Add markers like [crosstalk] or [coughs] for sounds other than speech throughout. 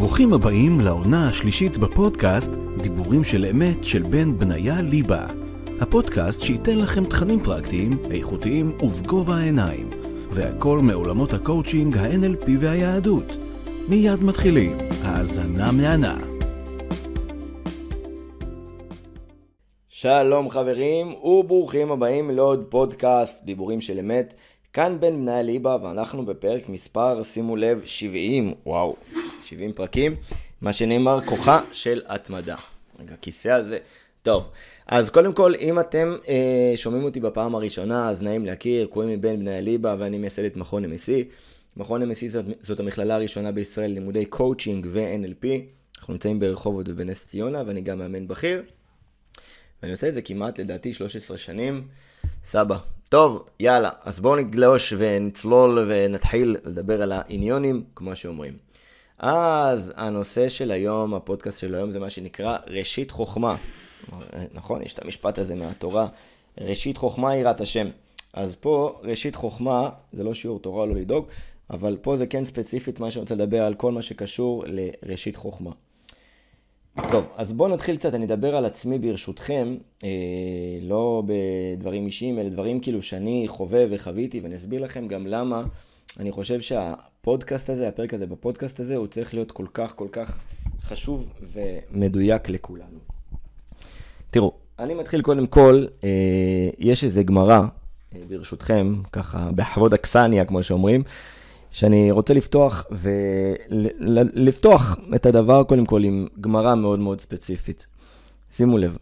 ברוכים הבאים לעונה השלישית בפודקאסט דיבורים של אמת של בן בניה ליבה. הפודקאסט שייתן לכם תכנים פרקטיים, איכותיים ובגובה העיניים. והכל מעולמות הקואוצ'ינג, ה-NLP והיהדות. מיד מתחילים, האזנה מהנה. שלום חברים, וברוכים הבאים לעוד פודקאסט דיבורים של אמת. כאן בן בניה ליבה, ואנחנו בפרק מספר, שימו לב, 70, וואו, 70 פרקים, מה שנאמר כוחה של התמדה. רגע, הכיסא הזה. טוב, אז קודם כל, אם אתם אה, שומעים אותי בפעם הראשונה, אז נעים להכיר, קוראים לי בן בניה ליבה, ואני מייסד את מכון MSC. מכון MSC זאת, זאת המכללה הראשונה בישראל ללימודי קואוצ'ינג ו-NLP. אנחנו נמצאים ברחובות ובנס ציונה, ואני גם מאמן בכיר. ואני עושה את זה כמעט, לדעתי, 13 שנים. סבא. טוב, יאללה, אז בואו נגלוש ונצלול ונתחיל לדבר על העניונים, כמו שאומרים. אז הנושא של היום, הפודקאסט של היום, זה מה שנקרא ראשית חוכמה. נכון, יש את המשפט הזה מהתורה, ראשית חוכמה יראת השם. אז פה, ראשית חוכמה, זה לא שיעור תורה, לא לדאוג, אבל פה זה כן ספציפית מה שאני רוצה לדבר על כל מה שקשור לראשית חוכמה. טוב, אז בואו נתחיל קצת, אני אדבר על עצמי ברשותכם, אה, לא בדברים אישיים, אלא דברים כאילו שאני חווה וחוויתי, ואני אסביר לכם גם למה אני חושב שהפודקאסט הזה, הפרק הזה בפודקאסט הזה, הוא צריך להיות כל כך כל כך חשוב ומדויק לכולנו. תראו, אני מתחיל קודם כל, אה, יש איזה גמרא, אה, ברשותכם, ככה, בכבוד אכסניה, כמו שאומרים, שאני רוצה לפתוח ולפתוח את הדבר קודם כל עם גמרא מאוד מאוד ספציפית. שימו לב,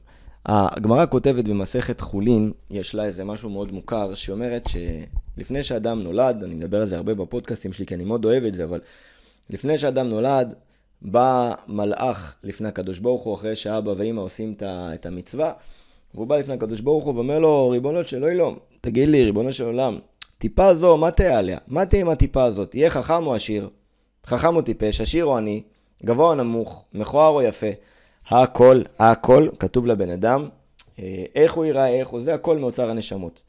הגמרא כותבת במסכת חולין, יש לה איזה משהו מאוד מוכר, שאומרת שלפני שאדם נולד, אני מדבר על זה הרבה בפודקאסטים שלי, כי אני מאוד אוהב את זה, אבל לפני שאדם נולד, בא מלאך לפני הקדוש ברוך הוא, אחרי שאבא ואימא עושים את המצווה, והוא בא לפני הקדוש ברוך הוא ואומר לו, ריבונו של אלוהים, תגיד לי, ריבונו של עולם, טיפה זו, מה תהיה עליה? מה תהיה עם הטיפה הזאת? יהיה חכם או עשיר? חכם או טיפש? עשיר או עני? גבוה או נמוך? מכוער או יפה? הכל, הכל, כתוב לבן אדם, אה, איך הוא ייראה, איך הוא, זה הכל מאוצר הנשמות.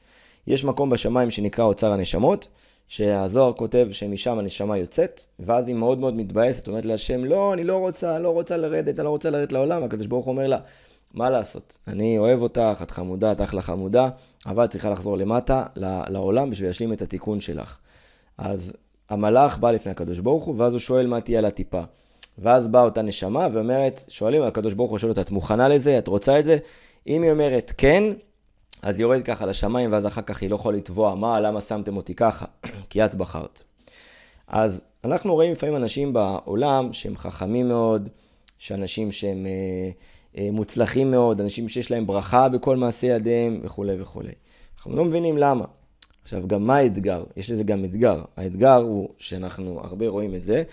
יש מקום בשמיים שנקרא אוצר הנשמות, שהזוהר כותב שמשם הנשמה יוצאת, ואז היא מאוד מאוד מתבאסת, אומרת להשם, לא, אני לא רוצה, לא רוצה לרדת, אני לא רוצה לרדת לעולם, הקדוש ברוך אומר לה, מה לעשות? אני אוהב אותך, את חמודה, את אחלה חמודה, אבל צריכה לחזור למטה, לעולם, בשביל להשלים את התיקון שלך. אז המלאך בא לפני הקדוש ברוך הוא, ואז הוא שואל מה תהיה על הטיפה. ואז באה אותה נשמה ואומרת, שואלים, הקדוש ברוך הוא שואל אותה, את מוכנה לזה? את רוצה את זה? אם היא אומרת כן, אז היא יורדת ככה לשמיים, ואז אחר כך היא לא יכולה לתבוע, מה, למה שמתם אותי ככה? [clears throat] כי את בחרת. אז אנחנו רואים לפעמים אנשים בעולם שהם חכמים מאוד, שאנשים שהם אה, אה, מוצלחים מאוד, אנשים שיש להם ברכה בכל מעשה ידיהם וכולי וכולי. אנחנו לא מבינים למה. עכשיו, גם מה האתגר? יש לזה גם אתגר. האתגר הוא שאנחנו הרבה רואים את זה.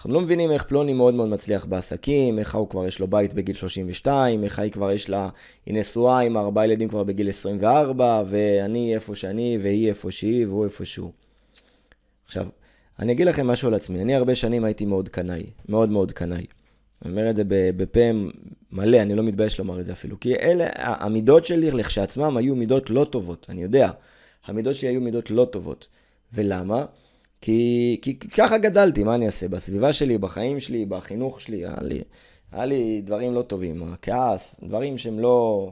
אנחנו לא מבינים איך פלוני מאוד מאוד מצליח בעסקים, איך הוא כבר יש לו בית בגיל 32, איך היא כבר יש לה, היא נשואה עם ארבעה ילדים כבר בגיל 24, ואני איפה שאני, והיא איפה שהיא, והוא איפה שהוא. עכשיו, אני אגיד לכם משהו על עצמי. אני הרבה שנים הייתי מאוד קנאי, מאוד מאוד קנאי. אני אומר את זה בפה מלא, אני לא מתבייש לומר את זה אפילו. כי אלה, המידות שלי לכשעצמם היו מידות לא טובות, אני יודע. המידות שלי היו מידות לא טובות. ולמה? כי, כי, ככה גדלתי, מה אני אעשה? בסביבה שלי, בחיים שלי, בחינוך שלי, היה לי, היה לי דברים לא טובים, הכעס, דברים שהם לא,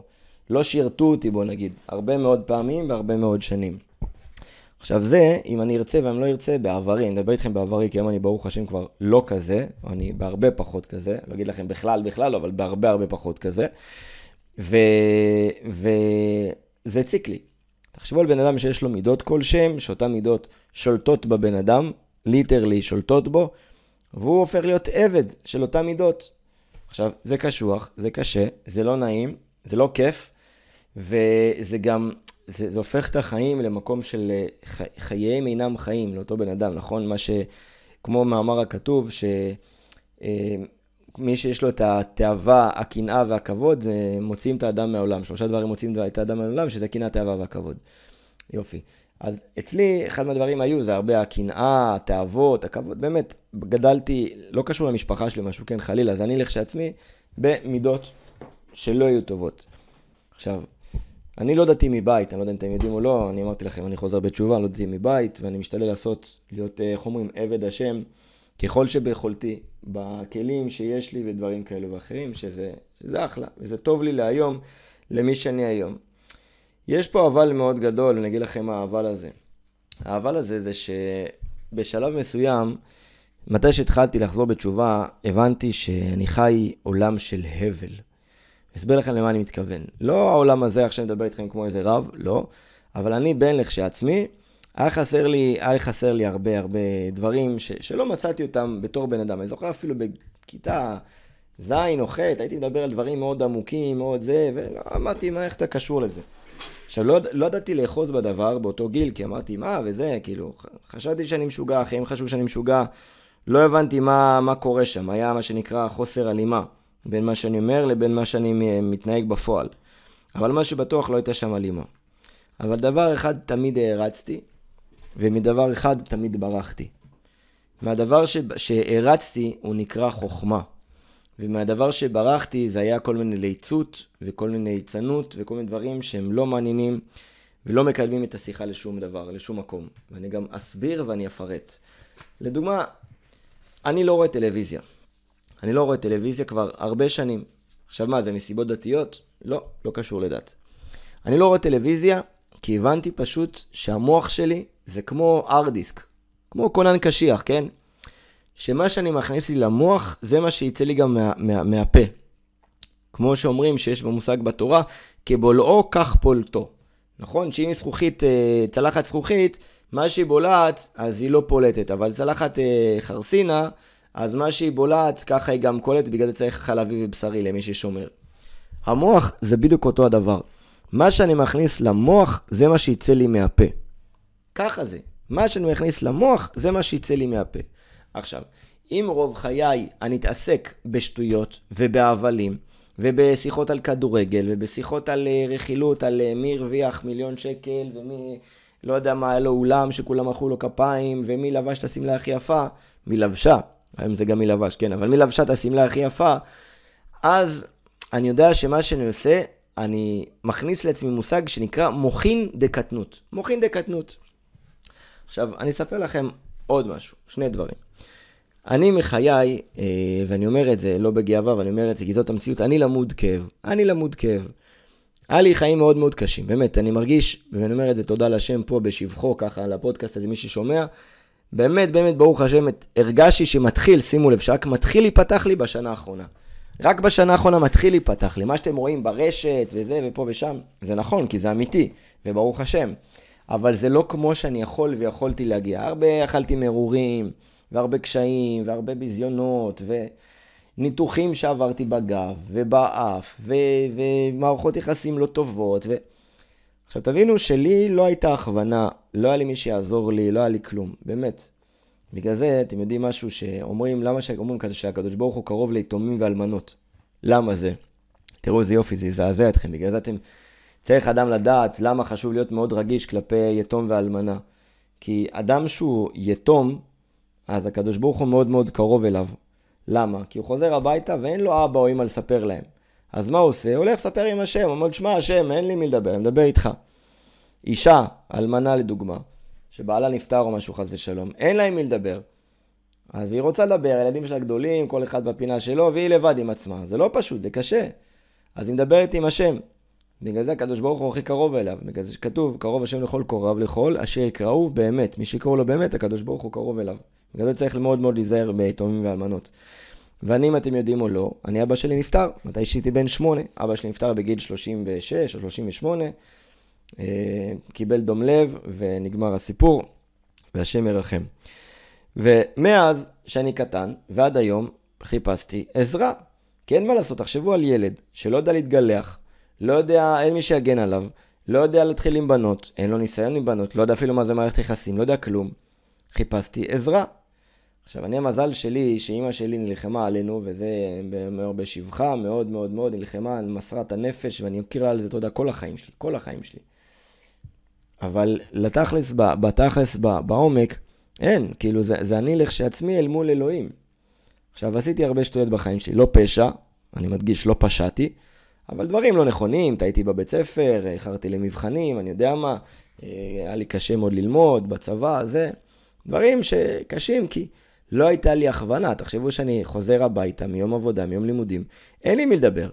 לא שירתו אותי, בוא נגיד, הרבה מאוד פעמים והרבה מאוד שנים. עכשיו זה, אם אני ארצה ואני לא ארצה, בעברי, אני מדבר איתכם בעברי, כי היום אני ברוך השם כבר לא כזה, אני בהרבה פחות כזה, לא אגיד לכם בכלל בכלל, אבל בהרבה הרבה פחות כזה. וזה הציק לי. תחשבו על בן אדם שיש לו מידות כלשהם, שאותן מידות שולטות בבן אדם, ליטרלי שולטות בו, והוא הופך להיות עבד של אותן מידות. עכשיו, זה קשוח, זה קשה, זה לא נעים, זה לא כיף, וזה גם, זה, זה הופך את החיים למקום של אה, ח, חייהם אינם חיים לאותו בן אדם, נכון? מה ש... כמו מאמר הכתוב, שמי אה, שיש לו את התאווה, הקנאה והכבוד, זה מוציאים את האדם מהעולם. שלושה דברים מוציאים את האדם מהעולם, שזה קנאה, תאווה והכבוד. יופי. אז אצלי, אחד מהדברים היו, זה הרבה הקנאה, התאוות, הכבוד, באמת, גדלתי, לא קשור למשפחה שלי, משהו כן, חלילה, אז אני לכשעצמי במידות שלא יהיו טובות. עכשיו, אני לא דתי מבית, אני לא יודע אם אתם יודעים או לא, אני אמרתי לכם, אני חוזר בתשובה, אני לא דתי מבית, ואני משתדל לעשות, להיות, איך אומרים, עבד השם, ככל שביכולתי, בכלים שיש לי ודברים כאלו ואחרים, שזה, שזה אחלה, וזה טוב לי להיום, למי שאני היום. יש פה אבל מאוד גדול, אני אגיד לכם מה האבל הזה. האבל הזה זה שבשלב מסוים, מתי שהתחלתי לחזור בתשובה, הבנתי שאני חי עולם של הבל. אסביר לכם למה אני מתכוון. לא העולם הזה, עכשיו מדבר איתכם כמו איזה רב, לא. אבל אני בן לכשעצמי, היה חסר לי, היה חסר לי הרבה הרבה דברים ש, שלא מצאתי אותם בתור בן אדם. אני זוכר אפילו בכיתה ז' או ח', הייתי מדבר על דברים מאוד עמוקים, מאוד זה, ואמרתי, מה, איך אתה קשור לזה? עכשיו, לא, לא ידעתי לאחוז בדבר באותו גיל, כי אמרתי, מה, וזה, כאילו, חשבתי שאני משוגע, אחרים חשבו שאני משוגע, לא הבנתי מה, מה קורה שם, היה מה שנקרא חוסר הלימה בין מה שאני אומר לבין מה שאני מתנהג בפועל. אבל מה שבטוח לא הייתה שם הלימה. אבל דבר אחד תמיד הערצתי, ומדבר אחד תמיד ברחתי. מהדבר שהערצתי הוא נקרא חוכמה. ומהדבר שברחתי זה היה כל מיני ליצות וכל מיני ליצנות וכל מיני דברים שהם לא מעניינים ולא מקדמים את השיחה לשום דבר, לשום מקום. ואני גם אסביר ואני אפרט. לדוגמה, אני לא רואה טלוויזיה. אני לא רואה טלוויזיה כבר הרבה שנים. עכשיו מה, זה מסיבות דתיות? לא, לא קשור לדת. אני לא רואה טלוויזיה כי הבנתי פשוט שהמוח שלי זה כמו ארדיסק, כמו כונן קשיח, כן? שמה שאני מכניס לי למוח, זה מה שיצא לי גם מה, מה, מהפה. כמו שאומרים שיש במושג בתורה, כבולעו כך פולטו. נכון? שאם היא זכוכית, אה, צלחת זכוכית, מה שהיא בולעת, אז היא לא פולטת, אבל צלחת אה, חרסינה, אז מה שהיא בולעת, ככה היא גם קולטת, בגלל זה צריך חלבי ובשרי למי ששומר. המוח זה בדיוק אותו הדבר. מה שאני מכניס למוח, זה מה שיצא לי מהפה. ככה זה. מה שאני מכניס למוח, זה מה שיצא לי מהפה. עכשיו, אם רוב חיי אני אתעסק בשטויות ובהבלים, ובשיחות על כדורגל, ובשיחות על אה, רכילות, על אה, מי הרוויח מיליון שקל, ומי, לא יודע מה, היה לו אולם שכולם מחאו לו כפיים, ומי לבש את השמלה הכי יפה, מי לבשה, היום זה גם מי לבש, כן, אבל מי לבשה את השמלה הכי יפה, אז אני יודע שמה שאני עושה, אני מכניס לעצמי מושג שנקרא מוחין דקטנות. מוחין דקטנות. עכשיו, אני אספר לכם עוד משהו, שני דברים. אני מחיי, אה, ואני אומר את זה לא בגאווה, ואני אומר את זה כי זאת המציאות, אני למוד כאב. אני למוד כאב. היה לי חיים מאוד מאוד קשים, באמת, אני מרגיש, ואני אומר את זה תודה לשם פה בשבחו, ככה על הפודקאסט הזה, מי ששומע, באמת, באמת, ברוך השם, הרגשתי שמתחיל, שימו לב, שרק מתחיל להיפתח לי בשנה האחרונה. רק בשנה האחרונה מתחיל להיפתח לי. מה שאתם רואים ברשת וזה ופה ושם, זה נכון, כי זה אמיתי, וברוך השם. אבל זה לא כמו שאני יכול ויכולתי להגיע. הרבה אכלתי מרורים, והרבה קשיים, והרבה ביזיונות, וניתוחים שעברתי בגב, ובאף, ו... ומערכות יחסים לא טובות. ו... עכשיו תבינו שלי לא הייתה הכוונה, לא היה לי מי שיעזור לי, לא היה לי כלום, באמת. בגלל זה, אתם יודעים משהו שאומרים, למה שאומרים כזה שהקדוש ברוך הוא קרוב ליתומים ואלמנות? למה זה? תראו איזה יופי, זה יזעזע אתכם, בגלל זה אתם... צריך אדם לדעת למה חשוב להיות מאוד רגיש כלפי יתום ואלמנה. כי אדם שהוא יתום, אז הקדוש ברוך הוא מאוד מאוד קרוב אליו. למה? כי הוא חוזר הביתה ואין לו אבא או אמא לספר להם. אז מה הוא עושה? הוא הולך לספר עם השם, אומר, שמע השם, אין לי מי לדבר, אני מדבר איתך. אישה, אלמנה לדוגמה, שבעלה נפטר או משהו חס ושלום, אין לה עם מי לדבר. אז היא רוצה לדבר, הילדים שלה גדולים, כל אחד בפינה שלו, והיא לבד עם עצמה. זה לא פשוט, זה קשה. אז היא מדברת עם השם. בגלל זה הקדוש ברוך הוא הכי קרוב אליו. בגלל זה שכתוב, קרוב השם לכל קורב לכל, אשר יקראו באמת. מי שיקראו לו באמת, הקדוש ברוך הוא קרוב אליו. בגלל זה צריך מאוד מאוד להיזהר ביתומים ואלמנות. ואני, אם אתם יודעים או לא, אני אבא שלי נפטר, מתי שהייתי בן שמונה. אבא שלי נפטר בגיל 36 או 38, אה, קיבל דום לב ונגמר הסיפור, והשם ירחם. ומאז שאני קטן ועד היום חיפשתי עזרה. כי אין מה לעשות, תחשבו על ילד שלא יודע להתגלח, לא יודע, אין מי שיגן עליו, לא יודע להתחיל עם בנות, אין לו ניסיון עם בנות, לא יודע אפילו מה זה מערכת יחסים, לא יודע כלום. חיפשתי עזרה. עכשיו, אני המזל שלי, שאימא שלי נלחמה עלינו, וזה אומר בשבחה, מאוד מאוד מאוד, נלחמה, מסרה את הנפש, ואני אוקיר לה על זה תודה כל החיים שלי, כל החיים שלי. אבל לתכלס, בתכלס, בעומק, אין, כאילו, זה, זה אני לכשעצמי אל מול אלוהים. עכשיו, עשיתי הרבה שטויות בחיים שלי, לא פשע, אני מדגיש, לא פשעתי, אבל דברים לא נכונים, טעיתי בבית ספר, איחרתי למבחנים, אני יודע מה, אה, היה לי קשה מאוד ללמוד, בצבא, זה. דברים שקשים, כי לא הייתה לי הכוונה. תחשבו שאני חוזר הביתה מיום עבודה, מיום לימודים, אין לי מי לדבר.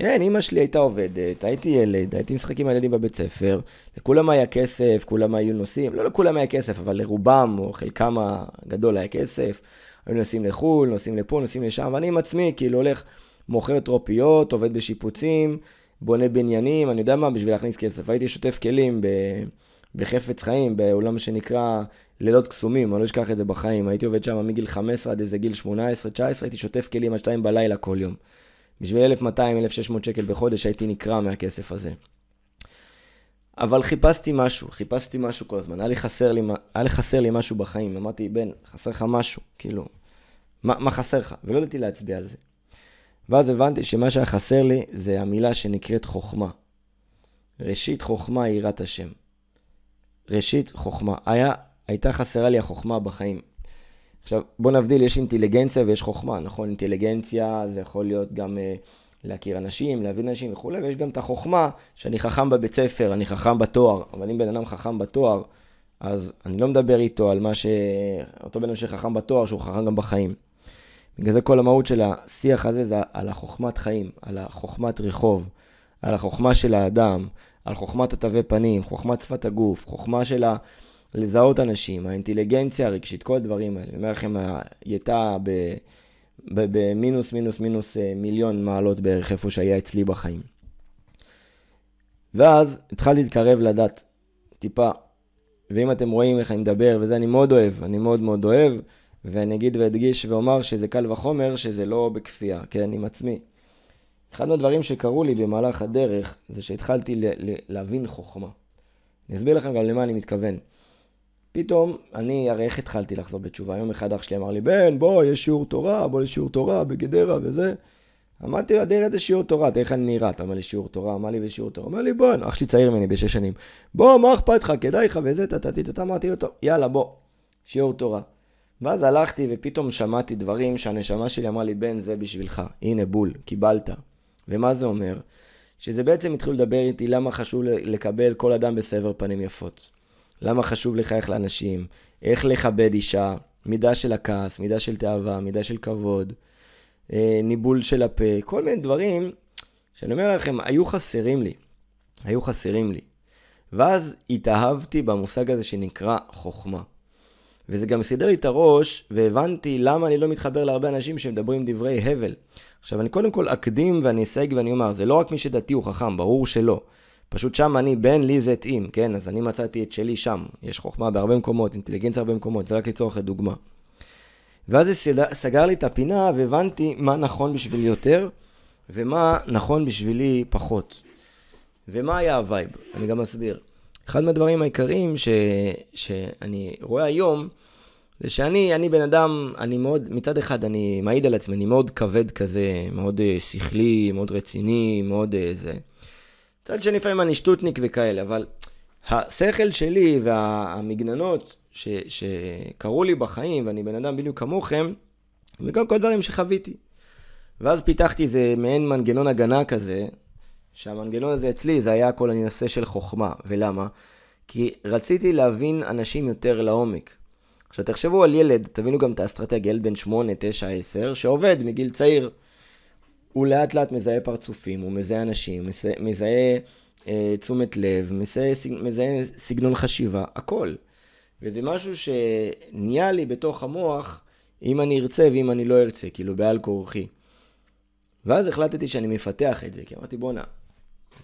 אין, אימא שלי הייתה עובדת, הייתי ילד, הייתי משחק עם הילדים בבית ספר, לכולם היה כסף, כולם היו נוסעים, לא לכולם היה כסף, אבל לרובם, או חלקם הגדול היה כסף, היו נוסעים לחו"ל, נוסעים לפה, נוסעים לשם, ואני עם עצמי, כאילו הולך, מוכר טרופיות, עובד בשיפוצים, בונה בניינים, אני יודע מה, בשביל להכניס כסף. הייתי שוטף כלים ב... בחפץ חיים, בעולם שנקרא לילות קסומים, אני לא אשכח את זה בחיים. הייתי עובד שם מגיל 15 עד איזה גיל 18-19, הייתי שוטף כלים עד 2 בלילה כל יום. בשביל 1,200-1,600 שקל בחודש הייתי נקרע מהכסף הזה. אבל חיפשתי משהו, חיפשתי משהו כל הזמן. היה לי חסר לי, היה לי, חסר לי משהו בחיים. אמרתי, בן, חסר לך משהו, כאילו, מה, מה חסר לך? ולא ידעתי להצביע על זה. ואז הבנתי שמה שהיה חסר לי זה המילה שנקראת חוכמה. ראשית חוכמה יראת השם. ראשית חוכמה. היה, הייתה חסרה לי החוכמה בחיים. עכשיו, בוא נבדיל, יש אינטליגנציה ויש חוכמה, נכון? אינטליגנציה זה יכול להיות גם uh, להכיר אנשים, להבין אנשים וכולי, ויש גם את החוכמה, שאני חכם בבית ספר, אני חכם בתואר, אבל אם בן אדם חכם בתואר, אז אני לא מדבר איתו על מה ש... אותו בן אדם שחכם בתואר, שהוא חכם גם בחיים. בגלל זה כל המהות של השיח הזה זה על החוכמת חיים, על החוכמת רחוב, על החוכמה של האדם, על חוכמת התווי פנים, חוכמת שפת הגוף, חוכמה של ה... לזהות אנשים, האינטליגנציה הרגשית, כל הדברים האלה. אני אומר לכם, הייתה במינוס, מינוס, מינוס אה, מיליון מעלות בערך איפה שהיה אצלי בחיים. ואז התחלתי להתקרב לדת, טיפה. ואם אתם רואים איך אני מדבר, וזה אני מאוד אוהב, אני מאוד מאוד אוהב, ואני אגיד ואדגיש ואומר שזה קל וחומר, שזה לא בכפייה, כן, עם עצמי. אחד מהדברים שקרו לי במהלך הדרך, זה שהתחלתי להבין חוכמה. אני אסביר לכם גם למה אני מתכוון. פתאום, אני, הרי איך התחלתי לחזור בתשובה? יום אחד אח שלי אמר לי, בן, בוא, יש שיעור תורה, בוא לשיעור תורה בגדרה וזה. אמרתי לו, אדיר, איזה שיעור תורה? תראה איך אני נראה. אתה אומר לי שיעור תורה, אמר לי בשיעור תורה. אמר לי, בוא, אח שלי צעיר ממני בשש שנים. בוא, מה אכפת לך? כדאי לך וזה, טטטט. אמרתי לו, טוב, יאללה, בוא, שיעור תורה. ואז הלכתי ופתאום שמעתי דברים שהנשמה שלי אמרה לי, בן, זה בשבילך. הנה, בול, קיבלת. ומה זה אומר? שזה בעצם התחילו לדבר איתי למה חשוב לקבל כל אדם בסבר פנים יפות. למה חשוב לחייך לאנשים, איך לכבד אישה, מידה של הכעס, מידה של תאווה, מידה של כבוד, אה, ניבול של הפה, כל מיני דברים שאני אומר לכם, היו חסרים לי. היו חסרים לי. ואז התאהבתי במושג הזה שנקרא חוכמה. וזה גם סידר לי את הראש, והבנתי למה אני לא מתחבר להרבה אנשים שמדברים דברי הבל. עכשיו, אני קודם כל אקדים ואני אסייג ואני אומר, זה לא רק מי שדתי הוא חכם, ברור שלא. פשוט שם אני, בין לי זה התאים, כן? אז אני מצאתי את שלי שם. יש חוכמה בהרבה מקומות, אינטליגנציה בהרבה מקומות, זה רק לצורך הדוגמה. ואז זה סגר לי את הפינה והבנתי מה נכון בשבילי יותר, ומה נכון בשבילי פחות. ומה היה ה vibe? אני גם אסביר. אחד מהדברים העיקריים ש... שאני רואה היום, זה שאני אני בן אדם, אני מאוד, מצד אחד אני מעיד על עצמי, אני מאוד כבד כזה, מאוד uh, שכלי, מאוד רציני, מאוד uh, זה. מצד שני לפעמים אני שטוטניק וכאלה, אבל השכל שלי והמגננות ש, שקרו לי בחיים, ואני בן אדם בדיוק כמוכם, וגם כל דברים שחוויתי. ואז פיתחתי איזה מעין מנגנון הגנה כזה, שהמנגנון הזה אצלי זה היה הכל הנושא של חוכמה. ולמה? כי רציתי להבין אנשים יותר לעומק. עכשיו תחשבו על ילד, תבינו גם את האסטרטגיה, ילד בן 8, 9, 10, שעובד מגיל צעיר. הוא לאט לאט מזהה פרצופים, הוא מזהה אנשים, מזהה, מזהה אה, תשומת לב, מזהה, מזהה סגנון חשיבה, הכל. וזה משהו שנהיה לי בתוך המוח, אם אני ארצה ואם אני לא ארצה, כאילו בעל כורחי. ואז החלטתי שאני מפתח את זה, כי אמרתי בואנה,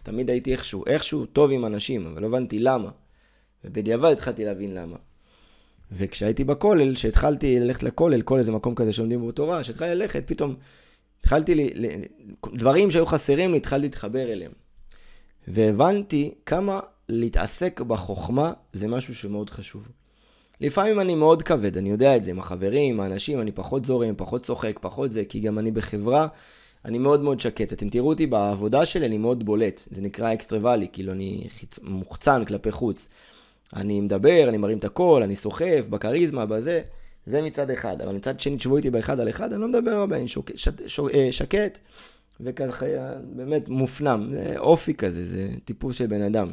תמיד הייתי איכשהו, איכשהו טוב עם אנשים, אבל לא הבנתי למה. ובדיעבד התחלתי להבין למה. וכשהייתי בכולל, כשהתחלתי ללכת לכולל, כל איזה מקום כזה שלומדים בו תורה, כשהתחלתי ללכת, פתאום התחלתי, לי, דברים שהיו חסרים לי, התחלתי להתחבר אליהם. והבנתי כמה להתעסק בחוכמה זה משהו שמאוד חשוב. לפעמים אני מאוד כבד, אני יודע את זה, עם החברים, עם האנשים, אני פחות זורם, פחות צוחק, פחות זה, כי גם אני בחברה, אני מאוד מאוד שקט. אתם תראו אותי בעבודה שלי, אני מאוד בולט. זה נקרא אקסטרוואלי, כאילו אני חיצ... מוחצן כלפי חוץ. אני מדבר, אני מרים את הקול, אני סוחף, בכריזמה, בזה. זה מצד אחד. אבל מצד שני, תשבו איתי באחד על אחד, אני לא מדבר הרבה, אני שוק, ש, ש, אה, שקט, וככה באמת מופנם. זה אופי כזה, זה טיפוס של בן אדם.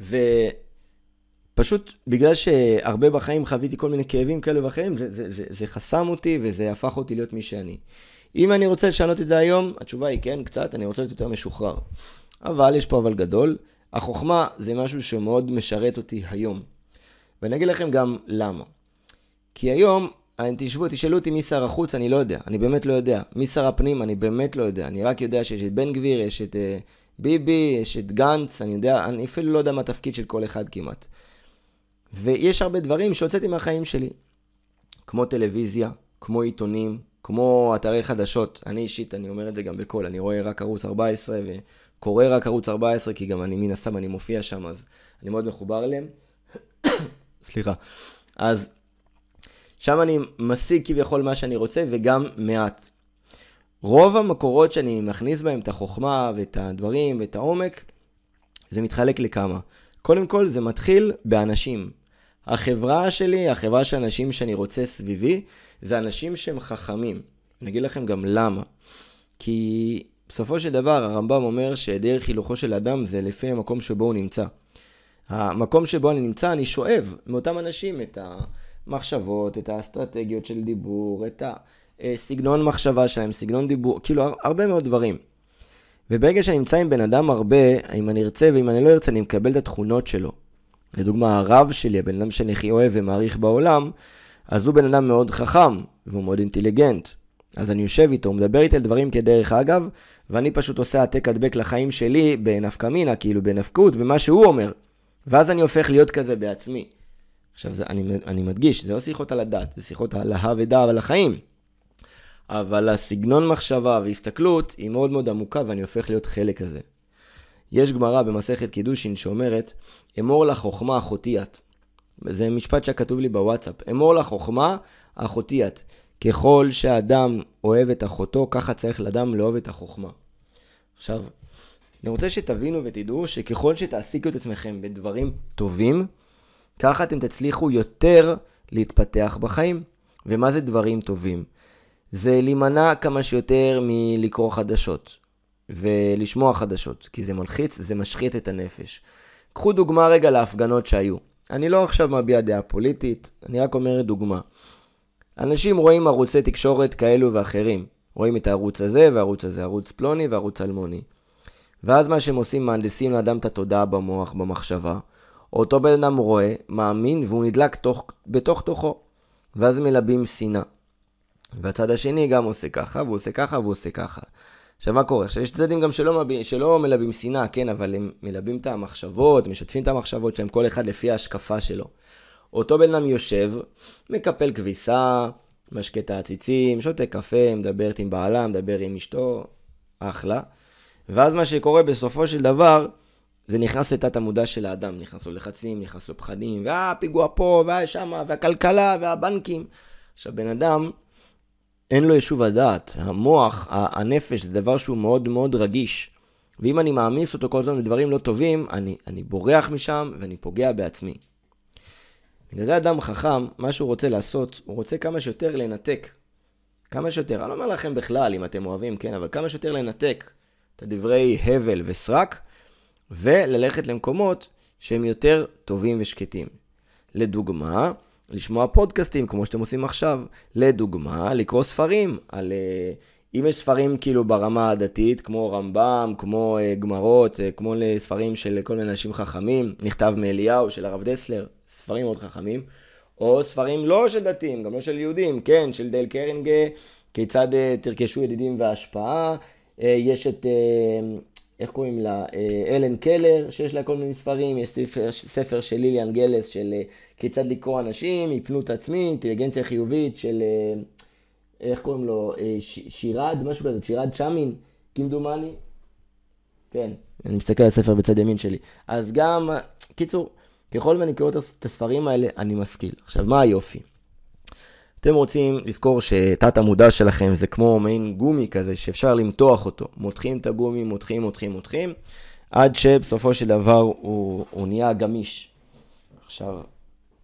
ופעם פשוט בגלל שהרבה בחיים חוויתי כל מיני כאבים כאלה ואחרים, זה, זה, זה, זה חסם אותי וזה הפך אותי להיות מי שאני. אם אני רוצה לשנות את זה היום, התשובה היא כן, קצת, אני רוצה להיות יותר משוחרר. אבל, יש פה אבל גדול, החוכמה זה משהו שמאוד משרת אותי היום. ואני אגיד לכם גם למה. כי היום, תשבו, תשאלו אותי מי שר החוץ, אני לא יודע. אני באמת לא יודע. מי שר הפנים, אני באמת לא יודע. אני רק יודע שיש את בן גביר, יש את uh, ביבי, יש את גנץ, אני יודע, אני אפילו לא יודע מה התפקיד של כל אחד כמעט. ויש הרבה דברים שהוצאתי מהחיים שלי. כמו טלוויזיה, כמו עיתונים, כמו אתרי חדשות. אני אישית, אני אומר את זה גם בקול, אני רואה רק ערוץ 14 וקורא רק ערוץ 14, כי גם אני, מן הסתם, אני מופיע שם, אז אני מאוד מחובר אליהם. [coughs] סליחה. אז שם אני משיג כביכול מה שאני רוצה, וגם מעט. רוב המקורות שאני מכניס בהם את החוכמה ואת הדברים ואת העומק, זה מתחלק לכמה. קודם כל, זה מתחיל באנשים. החברה שלי, החברה של אנשים שאני רוצה סביבי, זה אנשים שהם חכמים. אני אגיד לכם גם למה. כי בסופו של דבר הרמב"ם אומר שדרך הילוכו של אדם זה לפי המקום שבו הוא נמצא. המקום שבו אני נמצא, אני שואב מאותם אנשים את המחשבות, את האסטרטגיות של דיבור, את הסגנון מחשבה שלהם, סגנון דיבור, כאילו הרבה מאוד דברים. וברגע שאני נמצא עם בן אדם הרבה, אם אני ארצה ואם אני לא ארצה, אני מקבל את התכונות שלו. לדוגמה, הרב שלי, הבן אדם שאני הכי אוהב ומעריך בעולם, אז הוא בן אדם מאוד חכם, והוא מאוד אינטליגנט. אז אני יושב איתו, הוא מדבר איתי על דברים כדרך אגב, ואני פשוט עושה העתק הדבק לחיים שלי בנפקא מינה, כאילו בנפקות, במה שהוא אומר. ואז אני הופך להיות כזה בעצמי. עכשיו, זה, אני, אני מדגיש, זה לא שיחות על הדת, זה שיחות על ודעה ועל החיים. אבל הסגנון מחשבה והסתכלות היא מאוד מאוד עמוקה ואני הופך להיות חלק כזה. יש גמרא במסכת קידושין שאומרת, אמור לחוכמה אחותי את. זה משפט שכתוב לי בוואטסאפ. אמור לחוכמה אחותי את. ככל שאדם אוהב את אחותו, ככה צריך לאדם לאהוב את החוכמה. עכשיו, אני רוצה שתבינו ותדעו שככל שתעסיקו את עצמכם בדברים טובים, ככה אתם תצליחו יותר להתפתח בחיים. ומה זה דברים טובים? זה להימנע כמה שיותר מלקרוא חדשות ולשמוע חדשות, כי זה מלחיץ, זה משחית את הנפש. קחו דוגמה רגע להפגנות שהיו. אני לא עכשיו מביע דעה פוליטית, אני רק אומר דוגמה. אנשים רואים ערוצי תקשורת כאלו ואחרים. רואים את הערוץ הזה והערוץ הזה, ערוץ פלוני וערוץ אלמוני. ואז מה שהם עושים, מהנדסים לאדם את התודעה במוח, במחשבה. אותו בן אדם רואה, מאמין, והוא נדלק תוך, בתוך תוכו. ואז מלבים שנאה. והצד השני גם עושה ככה, והוא עושה ככה, והוא עושה ככה. עכשיו, מה קורה? עכשיו, יש צדדים גם שלא, מב... שלא מלבים שנאה, כן, אבל הם מלבים את המחשבות, משתפים את המחשבות שלהם, כל אחד לפי ההשקפה שלו. אותו בן אדם יושב, מקפל כביסה, משקה את העציצים, שותה קפה, מדברת עם בעלה, מדבר עם אשתו, אחלה. ואז מה שקורה בסופו של דבר, זה נכנס לתת המודע של האדם, נכנס לו לחצים, נכנס לו פחדים, והפיגוע פה, והשמה, והכלכלה, והבנקים. עכשיו, בן אדם, אין לו ישוב הדעת. המוח, הנפש, זה דבר שהוא מאוד מאוד רגיש. ואם אני מעמיס אותו כל הזמן לדברים לא טובים, אני, אני בורח משם ואני פוגע בעצמי. בגלל זה אדם חכם, מה שהוא רוצה לעשות, הוא רוצה כמה שיותר לנתק. כמה שיותר, אני לא אומר לכם בכלל אם אתם אוהבים, כן, אבל כמה שיותר לנתק את הדברי הבל וסרק, וללכת למקומות שהם יותר טובים ושקטים. לדוגמה, לשמוע פודקאסטים כמו שאתם עושים עכשיו. לדוגמה, לקרוא ספרים על... אה, אם יש ספרים כאילו ברמה הדתית, כמו רמב"ם, כמו uh, גמרות, uh, כמו ספרים של כל מיני אנשים חכמים, נכתב מאליהו של הרב דסלר, ספרים מאוד חכמים, או ספרים לא של דתיים, גם לא של יהודים, כן, של דייל קרינגה, כיצד uh, תרכשו ידידים והשפעה, uh, יש את, איך קוראים לה, uh, אלן קלר, שיש לה כל מיני ספרים, יש ספר, ספר של ליליאן גלס של uh, כיצד לקרוא אנשים, היפנות עצמית, אינטליגנציה חיובית של, uh, איך קוראים לו, ש, שירד, משהו כזה, שירד שמין, כמדומני. כן, אני מסתכל על הספר בצד ימין שלי. אז גם, קיצור, ככל ואני קורא את הספרים האלה, אני משכיל. עכשיו, מה היופי? אתם רוצים לזכור שתת המודע שלכם זה כמו מעין גומי כזה שאפשר למתוח אותו. מותחים את הגומי, מותחים, מותחים, מותחים, עד שבסופו של דבר הוא, הוא נהיה גמיש. עכשיו,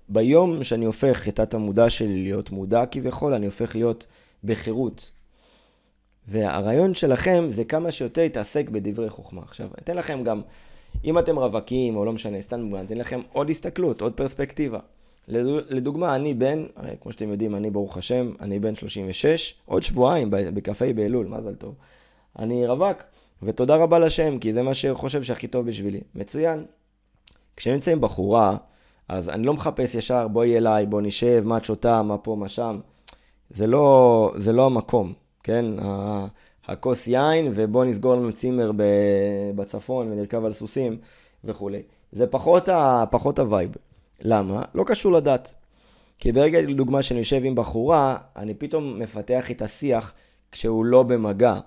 ביום שאני הופך את תת המודע שלי להיות מודע כביכול, אני הופך להיות בחירות. והרעיון שלכם זה כמה שיותר להתעסק בדברי חוכמה. עכשיו, אתן לכם גם אם אתם רווקים, או לא משנה, סתם אתן לכם עוד הסתכלות, עוד פרספקטיבה. לדוגמה, אני בן, הרי כמו שאתם יודעים, אני ברוך השם, אני בן 36, עוד שבועיים בקפה באלול, מזל טוב. אני רווק, ותודה רבה להשם, כי זה מה שחושב שהכי טוב בשבילי. מצוין. כשנמצא עם בחורה, אז אני לא מחפש ישר, בואי אליי, בוא נשב, מה את שותה, מה פה, מה שם. זה לא, זה לא המקום, כן? הכוס יין, ובוא נסגור לנו צימר בצפון ונרכב על סוסים וכולי. זה פחות, ה, פחות ה vibe. למה? לא קשור לדת. כי ברגע, לדוגמה, שאני יושב עם בחורה, אני פתאום מפתח את השיח כשהוא לא במגע.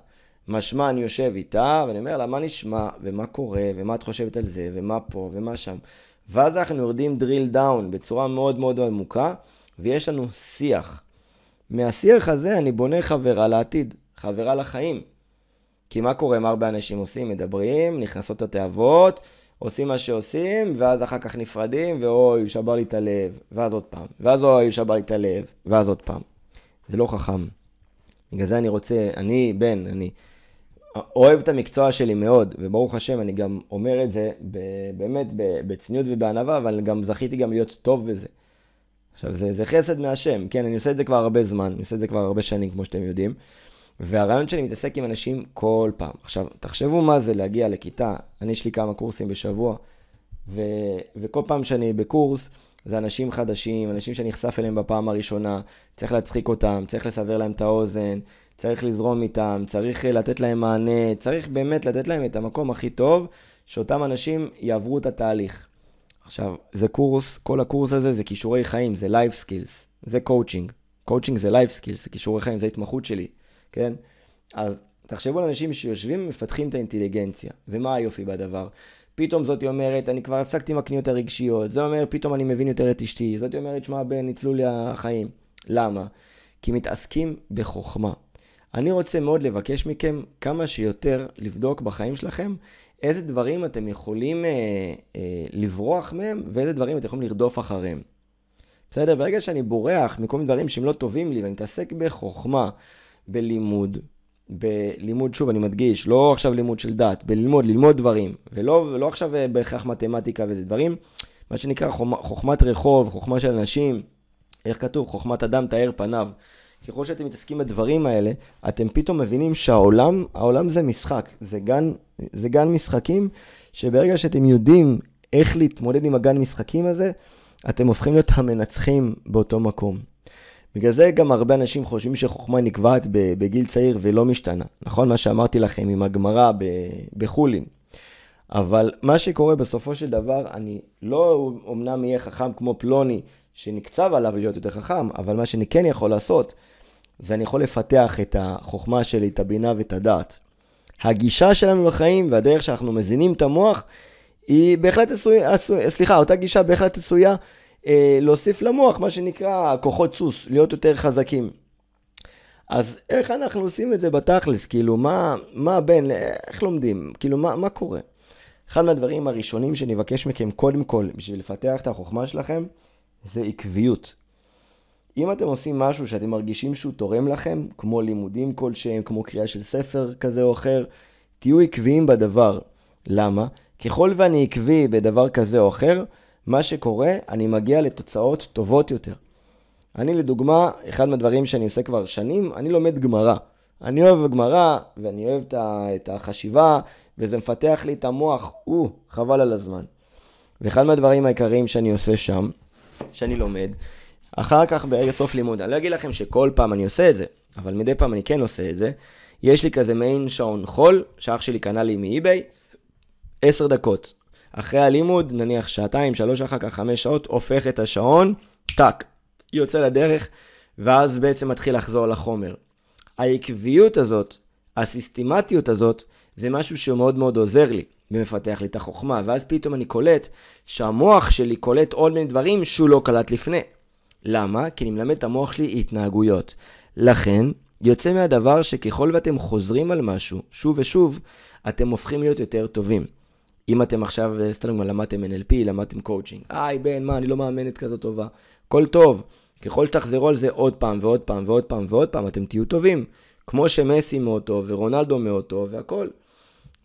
משמע, אני יושב איתה, ואני אומר לה, מה נשמע, ומה קורה, ומה את חושבת על זה, ומה פה, ומה שם. ואז אנחנו יורדים drill down בצורה מאוד מאוד עמוקה, ויש לנו שיח. מהשיח הזה אני בונה חברה לעתיד, חברה לחיים. כי מה קורה, מה הרבה אנשים עושים? מדברים, נכנסות התאוות, עושים מה שעושים, ואז אחר כך נפרדים, ואוי, שבר לי את הלב, ואז עוד פעם, ואז אוי, שבר לי את הלב, ואז עוד פעם. זה לא חכם. בגלל זה אני רוצה, אני בן, אני אוהב את המקצוע שלי מאוד, וברוך השם, אני גם אומר את זה באמת בצניעות ובענווה, אבל גם זכיתי גם להיות טוב בזה. עכשיו, זה, זה חסד מהשם, כן, אני עושה את זה כבר הרבה זמן, אני עושה את זה כבר הרבה שנים, כמו שאתם יודעים. והרעיון שאני מתעסק עם אנשים כל פעם. עכשיו, תחשבו מה זה להגיע לכיתה, אני יש לי כמה קורסים בשבוע, ו, וכל פעם שאני בקורס, זה אנשים חדשים, אנשים שאני נחשף אליהם בפעם הראשונה, צריך להצחיק אותם, צריך לסבר להם את האוזן, צריך לזרום איתם, צריך לתת להם מענה, צריך באמת לתת להם את המקום הכי טוב, שאותם אנשים יעברו את התהליך. עכשיו, זה קורס, כל הקורס הזה זה כישורי חיים, זה life skills, זה coaching. coaching זה life skills, זה כישורי חיים, זה התמחות שלי. כן? אז תחשבו על אנשים שיושבים ומפתחים את האינטליגנציה, ומה היופי בדבר? פתאום זאתי אומרת, אני כבר הפסקתי עם הקניות הרגשיות, זה אומר, פתאום אני מבין יותר את אשתי, זאתי אומרת, שמע בן, ניצלו לי החיים. למה? כי מתעסקים בחוכמה. אני רוצה מאוד לבקש מכם כמה שיותר לבדוק בחיים שלכם איזה דברים אתם יכולים אה, אה, לברוח מהם ואיזה דברים אתם יכולים לרדוף אחריהם. בסדר? ברגע שאני בורח מכל מיני דברים שהם לא טובים לי ואני מתעסק בחוכמה, בלימוד, בלימוד, שוב, אני מדגיש, לא עכשיו לימוד של דת, בללמוד, ללמוד דברים, ולא, ולא עכשיו אה, בהכרח מתמטיקה וזה דברים, מה שנקרא חוכמת רחוב, חוכמה של אנשים, איך כתוב? חוכמת אדם תאר פניו. ככל שאתם מתעסקים בדברים האלה, אתם פתאום מבינים שהעולם, העולם זה משחק, זה גן, זה גן משחקים, שברגע שאתם יודעים איך להתמודד עם הגן משחקים הזה, אתם הופכים להיות המנצחים באותו מקום. בגלל זה גם הרבה אנשים חושבים שחוכמה נקבעת בגיל צעיר ולא משתנה. נכון מה שאמרתי לכם עם הגמרא בחולין. אבל מה שקורה בסופו של דבר, אני לא אמנם אהיה חכם כמו פלוני, שנקצב עליו להיות יותר חכם, אבל מה שאני כן יכול לעשות, זה אני יכול לפתח את החוכמה שלי, את הבינה ואת הדעת. הגישה שלנו לחיים והדרך שאנחנו מזינים את המוח, היא בהחלט עשויה, סליחה, אותה גישה בהחלט עשויה אה, להוסיף למוח, מה שנקרא כוחות סוס, להיות יותר חזקים. אז איך אנחנו עושים את זה בתכלס? כאילו, מה, מה בין, איך לומדים? כאילו, מה, מה קורה? אחד מהדברים הראשונים שאני אבקש מכם, קודם כל, בשביל לפתח את החוכמה שלכם, זה עקביות. אם אתם עושים משהו שאתם מרגישים שהוא תורם לכם, כמו לימודים כלשהם, כמו קריאה של ספר כזה או אחר, תהיו עקביים בדבר. למה? ככל ואני עקבי בדבר כזה או אחר, מה שקורה, אני מגיע לתוצאות טובות יותר. אני לדוגמה, אחד מהדברים שאני עושה כבר שנים, אני לומד גמרא. אני אוהב גמרא, ואני אוהב את החשיבה, וזה מפתח לי את המוח, או, חבל על הזמן. ואחד מהדברים העיקריים שאני עושה שם, שאני לומד, אחר כך ברגע סוף לימוד, אני לא אגיד לכם שכל פעם אני עושה את זה, אבל מדי פעם אני כן עושה את זה. יש לי כזה מעין שעון חול, שאח שלי קנה לי מ- eBay, עשר דקות. אחרי הלימוד, נניח שעתיים, שלוש אחר כך, חמש שעות, הופך את השעון, טאק, יוצא לדרך, ואז בעצם מתחיל לחזור לחומר. העקביות הזאת, הסיסטמטיות הזאת, זה משהו שמאוד מאוד עוזר לי ומפתח לי את החוכמה, ואז פתאום אני קולט שהמוח שלי קולט עוד מיני דברים שהוא לא קלט לפני. למה? כי אני מלמד את המוח שלי התנהגויות. לכן, יוצא מהדבר שככל ואתם חוזרים על משהו, שוב ושוב, אתם הופכים להיות יותר טובים. אם אתם עכשיו, סתם למדתם NLP, למדתם קואוצ'ינג, היי בן, מה, אני לא מאמנת כזאת טובה. הכל טוב. ככל שתחזרו על זה עוד פעם ועוד פעם ועוד פעם ועוד פעם, אתם תהיו טובים. כמו שמסי מאוד טוב, ורונלדו מאוד טוב, והכל.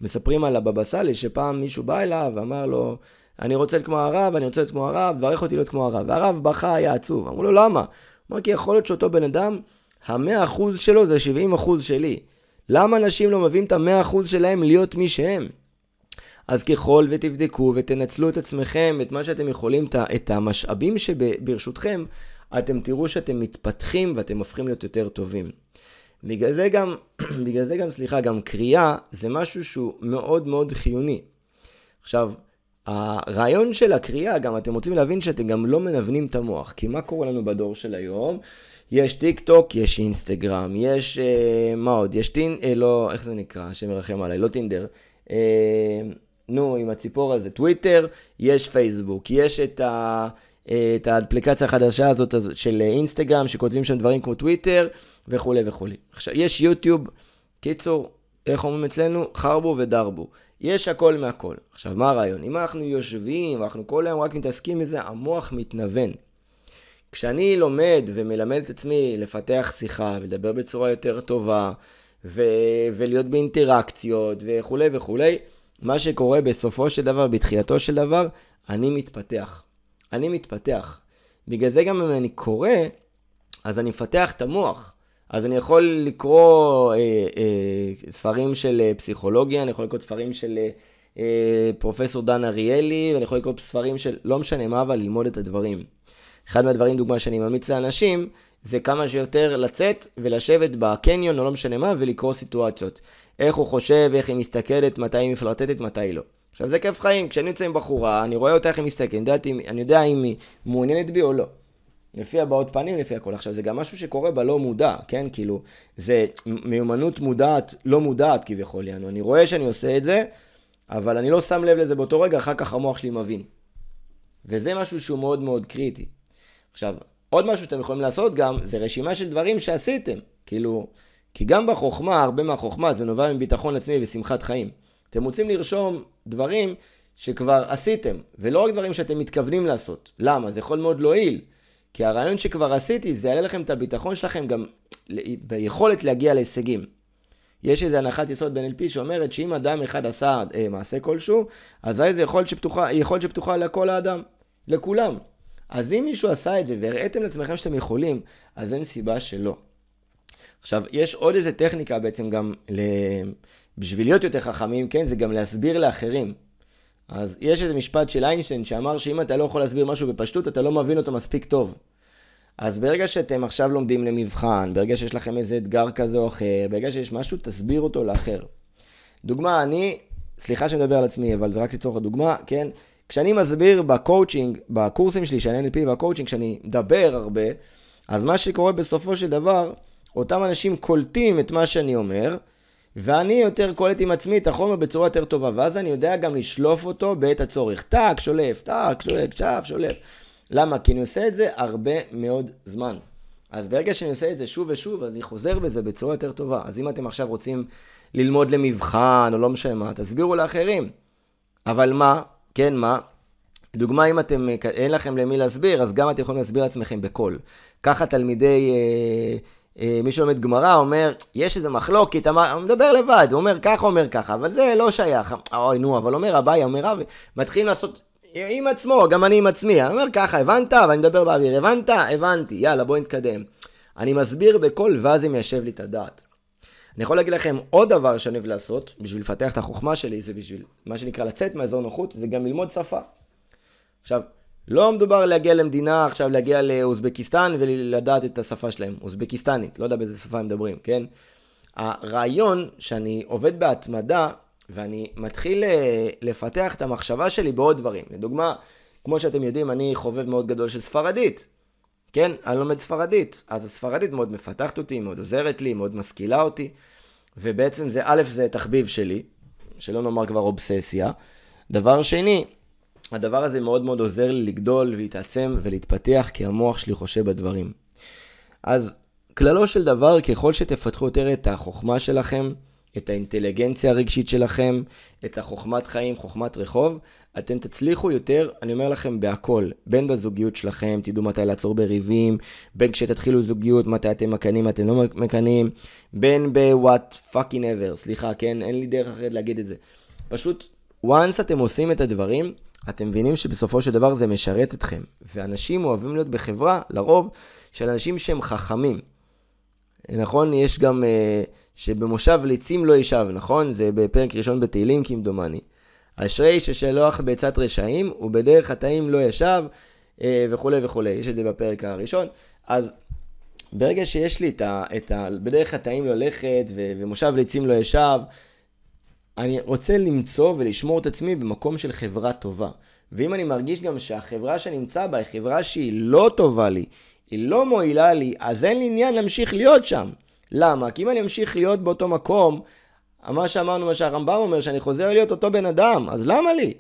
מספרים על הבבא סאלי, שפעם מישהו בא אליו ואמר לו, אני רוצה להיות כמו הרב, אני רוצה להיות כמו הרב, תברך אותי להיות כמו הרב. והרב בכה, היה עצוב. אמרו לו, למה? הוא אמר, כי יכול להיות שאותו בן אדם, המאה אחוז שלו זה 70 אחוז שלי. למה אנשים לא מביאים את המאה אחוז שלהם להיות מי שהם? אז ככל ותבדקו ותנצלו את עצמכם, את מה שאתם יכולים, את המשאבים שברשותכם, אתם תראו שאתם מתפתחים ואתם הופכים להיות יותר טובים. בגלל זה גם, [clears throat] בגלל זה גם, סליחה, גם קריאה זה משהו שהוא מאוד מאוד חיוני. עכשיו, הרעיון של הקריאה, גם אתם רוצים להבין שאתם גם לא מנוונים את המוח. כי מה קורה לנו בדור של היום? יש טיק טוק, יש אינסטגרם, יש, אה, מה עוד? יש טין, אה, לא, איך זה נקרא? השם ירחם עליי, לא טינדר. אה, נו, עם הציפור הזה, טוויטר, יש פייסבוק, יש את, ה, את האפליקציה החדשה הזאת של אינסטגרם, שכותבים שם דברים כמו טוויטר, וכולי וכולי. עכשיו, יש יוטיוב, קיצור, איך אומרים אצלנו? חרבו ודרבו. יש הכל מהכל. עכשיו, מה הרעיון? אם אנחנו יושבים, ואנחנו כל היום רק מתעסקים בזה, המוח מתנוון. כשאני לומד ומלמד את עצמי לפתח שיחה ולדבר בצורה יותר טובה ו- ולהיות באינטראקציות וכולי וכולי, מה שקורה בסופו של דבר, בתחילתו של דבר, אני מתפתח. אני מתפתח. בגלל זה גם אם אני קורא, אז אני מפתח את המוח. אז אני יכול לקרוא אה, אה, ספרים של אה, פסיכולוגיה, אני יכול לקרוא ספרים של אה, אה, פרופסור דן אריאלי, ואני יכול לקרוא ספרים של לא משנה מה, אבל ללמוד את הדברים. אחד מהדברים, דוגמה שאני ממליץ לאנשים, זה כמה שיותר לצאת ולשבת בקניון או לא משנה מה, ולקרוא סיטואציות. איך הוא חושב, איך היא מסתכלת, מתי היא מפלרטטת, מתי לא. עכשיו זה כיף חיים, כשאני יוצא עם בחורה, אני רואה אותה איך היא מסתכלת, אני, אני יודע אם היא מעוניינת בי או לא. לפי הבעות פנים, לפי הכל. עכשיו, זה גם משהו שקורה בלא מודע, כן? כאילו, זה מיומנות מודעת, לא מודעת כביכול, יענו. אני רואה שאני עושה את זה, אבל אני לא שם לב לזה באותו רגע, אחר כך המוח שלי מבין. וזה משהו שהוא מאוד מאוד קריטי. עכשיו, עוד משהו שאתם יכולים לעשות גם, זה רשימה של דברים שעשיתם. כאילו, כי גם בחוכמה, הרבה מהחוכמה, זה נובע מביטחון עצמי ושמחת חיים. אתם רוצים לרשום דברים שכבר עשיתם, ולא רק דברים שאתם מתכוונים לעשות. למה? זה יכול מאוד להועיל. כי הרעיון שכבר עשיתי, זה יעלה לכם את הביטחון שלכם גם ביכולת להגיע להישגים. יש איזו הנחת יסוד ב-NLP שאומרת שאם אדם אחד עשה אה, מעשה כלשהו, אז זה יכולת שפתוחה, יכולת שפתוחה לכל האדם, לכולם. אז אם מישהו עשה את זה והראיתם לעצמכם שאתם יכולים, אז אין סיבה שלא. עכשיו, יש עוד איזה טכניקה בעצם גם, ל... בשביל להיות יותר חכמים, כן, זה גם להסביר לאחרים. אז יש איזה משפט של איינשטיין שאמר שאם אתה לא יכול להסביר משהו בפשטות, אתה לא מבין אותו מספיק טוב. אז ברגע שאתם עכשיו לומדים למבחן, ברגע שיש לכם איזה אתגר כזה או אחר, ברגע שיש משהו, תסביר אותו לאחר. דוגמה, אני, סליחה שאני מדבר על עצמי, אבל זה רק לצורך הדוגמה, כן? כשאני מסביר בקואוצ'ינג, בקורסים שלי, של ה NLP והקואוצ'ינג, כשאני מדבר הרבה, אז מה שקורה בסופו של דבר, אותם אנשים קולטים את מה שאני אומר, ואני יותר קולט עם עצמי את החומר בצורה יותר טובה, ואז אני יודע גם לשלוף אותו בעת הצורך. טאק, שולף, טאק, שולף, שף, שולף. למה? כי אני עושה את זה הרבה מאוד זמן. אז ברגע שאני עושה את זה שוב ושוב, אז אני חוזר בזה בצורה יותר טובה. אז אם אתם עכשיו רוצים ללמוד למבחן, או לא משנה מה, תסבירו לאחרים. אבל מה? כן, מה? דוגמה, אם אתם, אין לכם למי להסביר, אז גם אתם יכולים להסביר לעצמכם בקול. ככה תלמידי... אה, מי שלומד גמרא אומר, יש איזה מחלוקת, הוא מדבר לבד, הוא אומר ככה, אומר ככה, אבל זה לא שייך. אוי, נו, אבל אומר אביי, אומר רב, מתחילים לעשות עם עצמו, גם אני עם עצמי. אני אומר ככה, הבנת? ואני מדבר באוויר, הבנת? הבנתי, יאללה, בואי נתקדם. אני מסביר בקול, ואז זה מיישב לי את הדעת. אני יכול להגיד לכם עוד דבר שאני אוהב לעשות, בשביל לפתח את החוכמה שלי, זה בשביל מה שנקרא לצאת מהאזור נוחות, זה גם ללמוד שפה. עכשיו, לא מדובר להגיע למדינה, עכשיו להגיע לאוזבקיסטן ולדעת את השפה שלהם. אוזבקיסטנית, לא יודע באיזה שפה הם מדברים, כן? הרעיון שאני עובד בהתמדה ואני מתחיל אה, לפתח את המחשבה שלי בעוד דברים. לדוגמה, כמו שאתם יודעים, אני חובב מאוד גדול של ספרדית. כן, אני לומד ספרדית. אז הספרדית מאוד מפתחת אותי, מאוד עוזרת לי, מאוד משכילה אותי. ובעצם זה, א', זה תחביב שלי, שלא נאמר כבר אובססיה. דבר שני, הדבר הזה מאוד מאוד עוזר לי לגדול ולהתעצם ולהתפתח, כי המוח שלי חושב בדברים. אז כללו של דבר, ככל שתפתחו יותר את החוכמה שלכם, את האינטליגנציה הרגשית שלכם, את החוכמת חיים, חוכמת רחוב, אתם תצליחו יותר, אני אומר לכם, בהכל. בין בזוגיות שלכם, תדעו מתי לעצור בריבים, בין כשתתחילו זוגיות, מתי אתם מקנאים, אתם לא מקנאים, בין ב-what fucking ever, סליחה, כן? אין לי דרך אחרת להגיד את זה. פשוט, once אתם עושים את הדברים, אתם מבינים שבסופו של דבר זה משרת אתכם. ואנשים אוהבים להיות בחברה, לרוב, של אנשים שהם חכמים. נכון? יש גם uh, שבמושב ליצים לא ישב, נכון? זה בפרק ראשון בתהילים כמדומני. אשרי ששלוח בעצת רשעים, ובדרך חטאים לא ישב, אה, וכולי וכולי. יש את זה בפרק הראשון. אז ברגע שיש לי את ה... את ה בדרך חטאים ללכת, ו, ומושב ליצים לא ישב, אני רוצה למצוא ולשמור את עצמי במקום של חברה טובה. ואם אני מרגיש גם שהחברה שאני נמצא בה היא חברה שהיא לא טובה לי, היא לא מועילה לי, אז אין לי עניין להמשיך להיות שם. למה? כי אם אני אמשיך להיות באותו מקום, מה שאמרנו, מה שהרמב"ם אומר, שאני חוזר להיות אותו בן אדם, אז למה לי?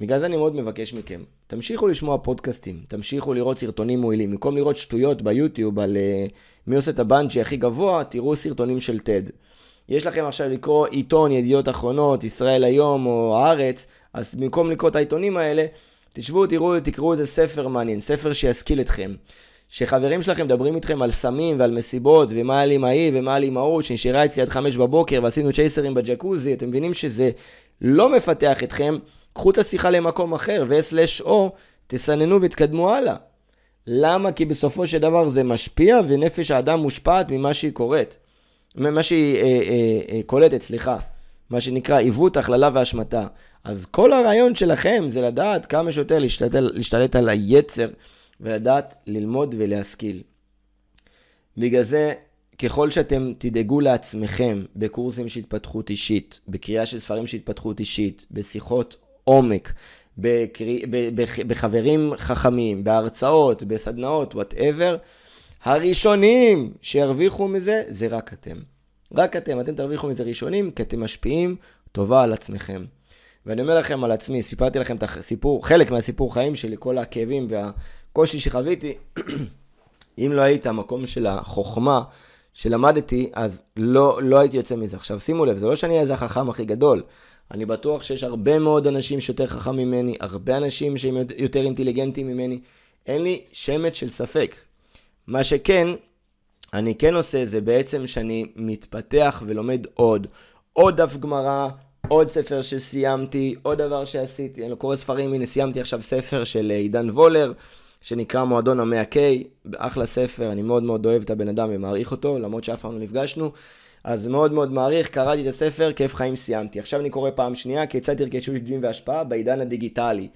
בגלל זה אני מאוד מבקש מכם, תמשיכו לשמוע פודקאסטים, תמשיכו לראות סרטונים מועילים. במקום לראות שטויות ביוטיוב על uh, מי עושה את הבנג'י הכי גבוה, תראו סרטונים של טד. יש לכם עכשיו לקרוא עיתון, ידיעות אחרונות, ישראל היום או הארץ, אז במקום לקרוא את העיתונים האלה, תשבו, תראו, תקראו איזה ספר מעניין, ספר שישכיל אתכם. שחברים שלכם מדברים איתכם על סמים ועל מסיבות, ומה היה לי עם ההיא ומה היה לי עם ההוא, שנשארה אצלי עד חמש בבוקר ועשינו צ'ייסרים בג'קוזי, אתם מבינים שזה לא מפתח אתכם, קחו את השיחה למקום אחר, ו-או, תסננו ותתקדמו הלאה. למה? כי בסופו של דבר זה משפיע, ונפש האדם מושפעת ממה שהיא קוראת. ממה שהיא אה, אה, אה, קולטת, סליחה. מה שנקרא עיוות, הכללה והשמטה. אז כל הרעיון שלכם זה לדעת כמה שיותר להשתלט על היצר. ולדעת ללמוד ולהשכיל. בגלל זה, ככל שאתם תדאגו לעצמכם בקורסים של התפתחות אישית, בקריאה של ספרים של התפתחות אישית, בשיחות עומק, בקרי... בחברים חכמים, בהרצאות, בסדנאות, וואטאבר, הראשונים שירוויחו מזה זה רק אתם. רק אתם, אתם תרוויחו מזה ראשונים, כי אתם משפיעים טובה על עצמכם. ואני אומר לכם על עצמי, סיפרתי לכם את הסיפור, חלק מהסיפור חיים שלי, כל הכאבים וה... הקושי שחוויתי, [clears throat] אם לא היית המקום של החוכמה שלמדתי, אז לא, לא הייתי יוצא מזה. עכשיו שימו לב, זה לא שאני איזה החכם הכי גדול. אני בטוח שיש הרבה מאוד אנשים שיותר חכם ממני, הרבה אנשים שהם יותר אינטליגנטים ממני. אין לי שמץ של ספק. מה שכן, אני כן עושה זה בעצם שאני מתפתח ולומד עוד. עוד דף גמרא, עוד ספר שסיימתי, עוד דבר שעשיתי. אני קורא ספרים, הנה סיימתי עכשיו ספר של עידן וולר. שנקרא מועדון המאה K, אחלה ספר, אני מאוד מאוד אוהב את הבן אדם ומעריך אותו, למרות שאף פעם לא נפגשנו. אז מאוד מאוד מעריך, קראתי את הספר, כיף חיים סיימתי. עכשיו אני קורא פעם שנייה, כיצד תרכשו דין והשפעה בעידן הדיגיטלי.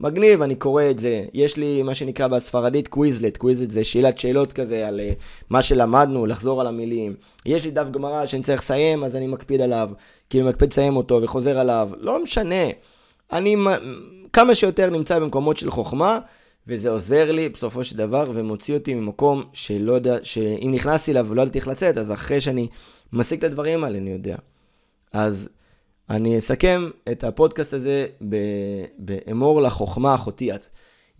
מגניב, אני קורא את זה. יש לי מה שנקרא בספרדית קוויזלט, קוויזלט זה שאלת שאלות כזה על uh, מה שלמדנו, לחזור על המילים. יש לי דף גמרא שאני צריך לסיים, אז אני מקפיד עליו. כאילו מקפיד לסיים אותו וחוזר עליו. לא משנה. אני כמה שיותר נמצא במקומות של חוכמה. וזה עוזר לי בסופו של דבר ומוציא אותי ממקום שלא יודע, שאם נכנסתי אליו ולא ידעתי איך לצאת, אז אחרי שאני משיג את הדברים האלה אני יודע. אז אני אסכם את הפודקאסט הזה באמור לחוכמה אחותי את.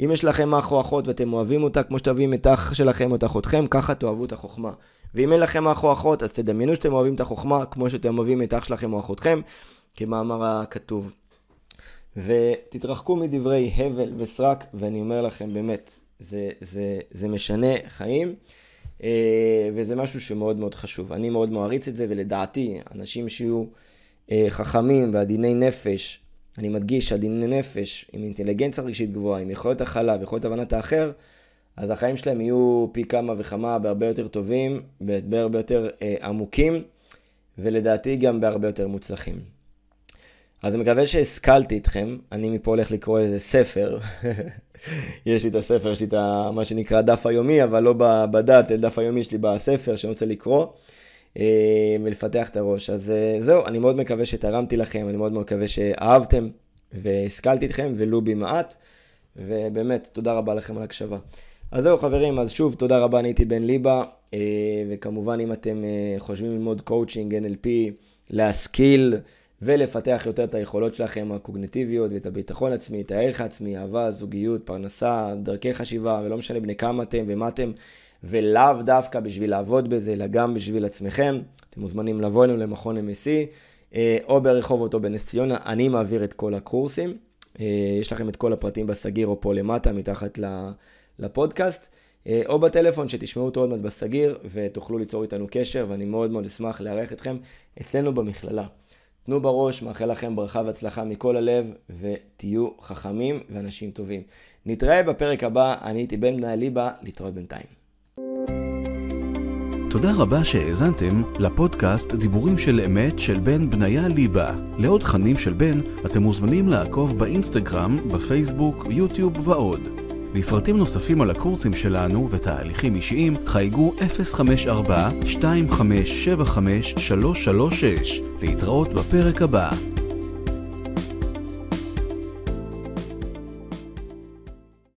אם יש לכם אח או אחות ואתם אוהבים אותה כמו שאתם אוהבים את אח שלכם או את אחותכם, ככה תאהבו את החוכמה. ואם אין לכם אח או אחות, אז תדמיינו שאתם אוהבים את החוכמה כמו שאתם אוהבים את אח שלכם או אחותכם, כמאמר הכתוב. ותתרחקו מדברי הבל וסרק, ואני אומר לכם באמת, זה, זה, זה משנה חיים, אה, וזה משהו שמאוד מאוד חשוב. אני מאוד מעריץ את זה, ולדעתי, אנשים שיהיו חכמים ועדיני נפש, אני מדגיש, עדיני נפש, עם אינטליגנציה רגשית גבוהה, עם יכולת הכלה ויכולת הבנת האחר, אז החיים שלהם יהיו פי כמה וכמה בהרבה יותר טובים, בהרבה יותר אה, עמוקים, ולדעתי גם בהרבה יותר מוצלחים. אז אני מקווה שהשכלתי אתכם, אני מפה הולך לקרוא איזה ספר. [laughs] יש לי את הספר, יש לי את ה, מה שנקרא דף היומי, אבל לא בדת, דף היומי יש לי בספר שאני רוצה לקרוא, אה, ולפתח את הראש. אז אה, זהו, אני מאוד מקווה שתרמתי לכם, אני מאוד מקווה שאהבתם והשכלתי אתכם, ולו במעט, ובאמת, תודה רבה לכם על הקשבה. אז זהו חברים, אז שוב, תודה רבה, אני הייתי בן ליבה, אה, וכמובן אם אתם חושבים ללמוד coaching, NLP, להשכיל, ולפתח יותר את היכולות שלכם הקוגניטיביות ואת הביטחון עצמי, את הערך העצמי, אהבה, זוגיות, פרנסה, דרכי חשיבה, ולא משנה בני כמה אתם ומה אתם, ולאו דווקא בשביל לעבוד בזה, אלא גם בשביל עצמכם, אתם מוזמנים לבוא אלינו למכון MSC, אה, או ברחובות או בנס ציונה, אני מעביר את כל הקורסים. אה, יש לכם את כל הפרטים בסגיר או פה למטה, מתחת לפודקאסט. אה, או בטלפון שתשמעו אותו עוד מעט בסגיר ותוכלו ליצור איתנו קשר ואני מאוד מאוד אשמח לארח אתכם אצלנו במכללה. תנו בראש, מאחל לכם ברכה והצלחה מכל הלב ותהיו חכמים ואנשים טובים. נתראה בפרק הבא, אני הייתי בן מנהל ליבה, להתראות בינתיים. תודה רבה שהאזנתם לפודקאסט דיבורים של אמת של בן בניה ליבה. לעוד תכנים של בן אתם מוזמנים לעקוב באינסטגרם, בפייסבוק, יוטיוב ועוד. לפרטים נוספים על הקורסים שלנו ותהליכים אישיים חייגו 054-2575-336 להתראות בפרק הבא.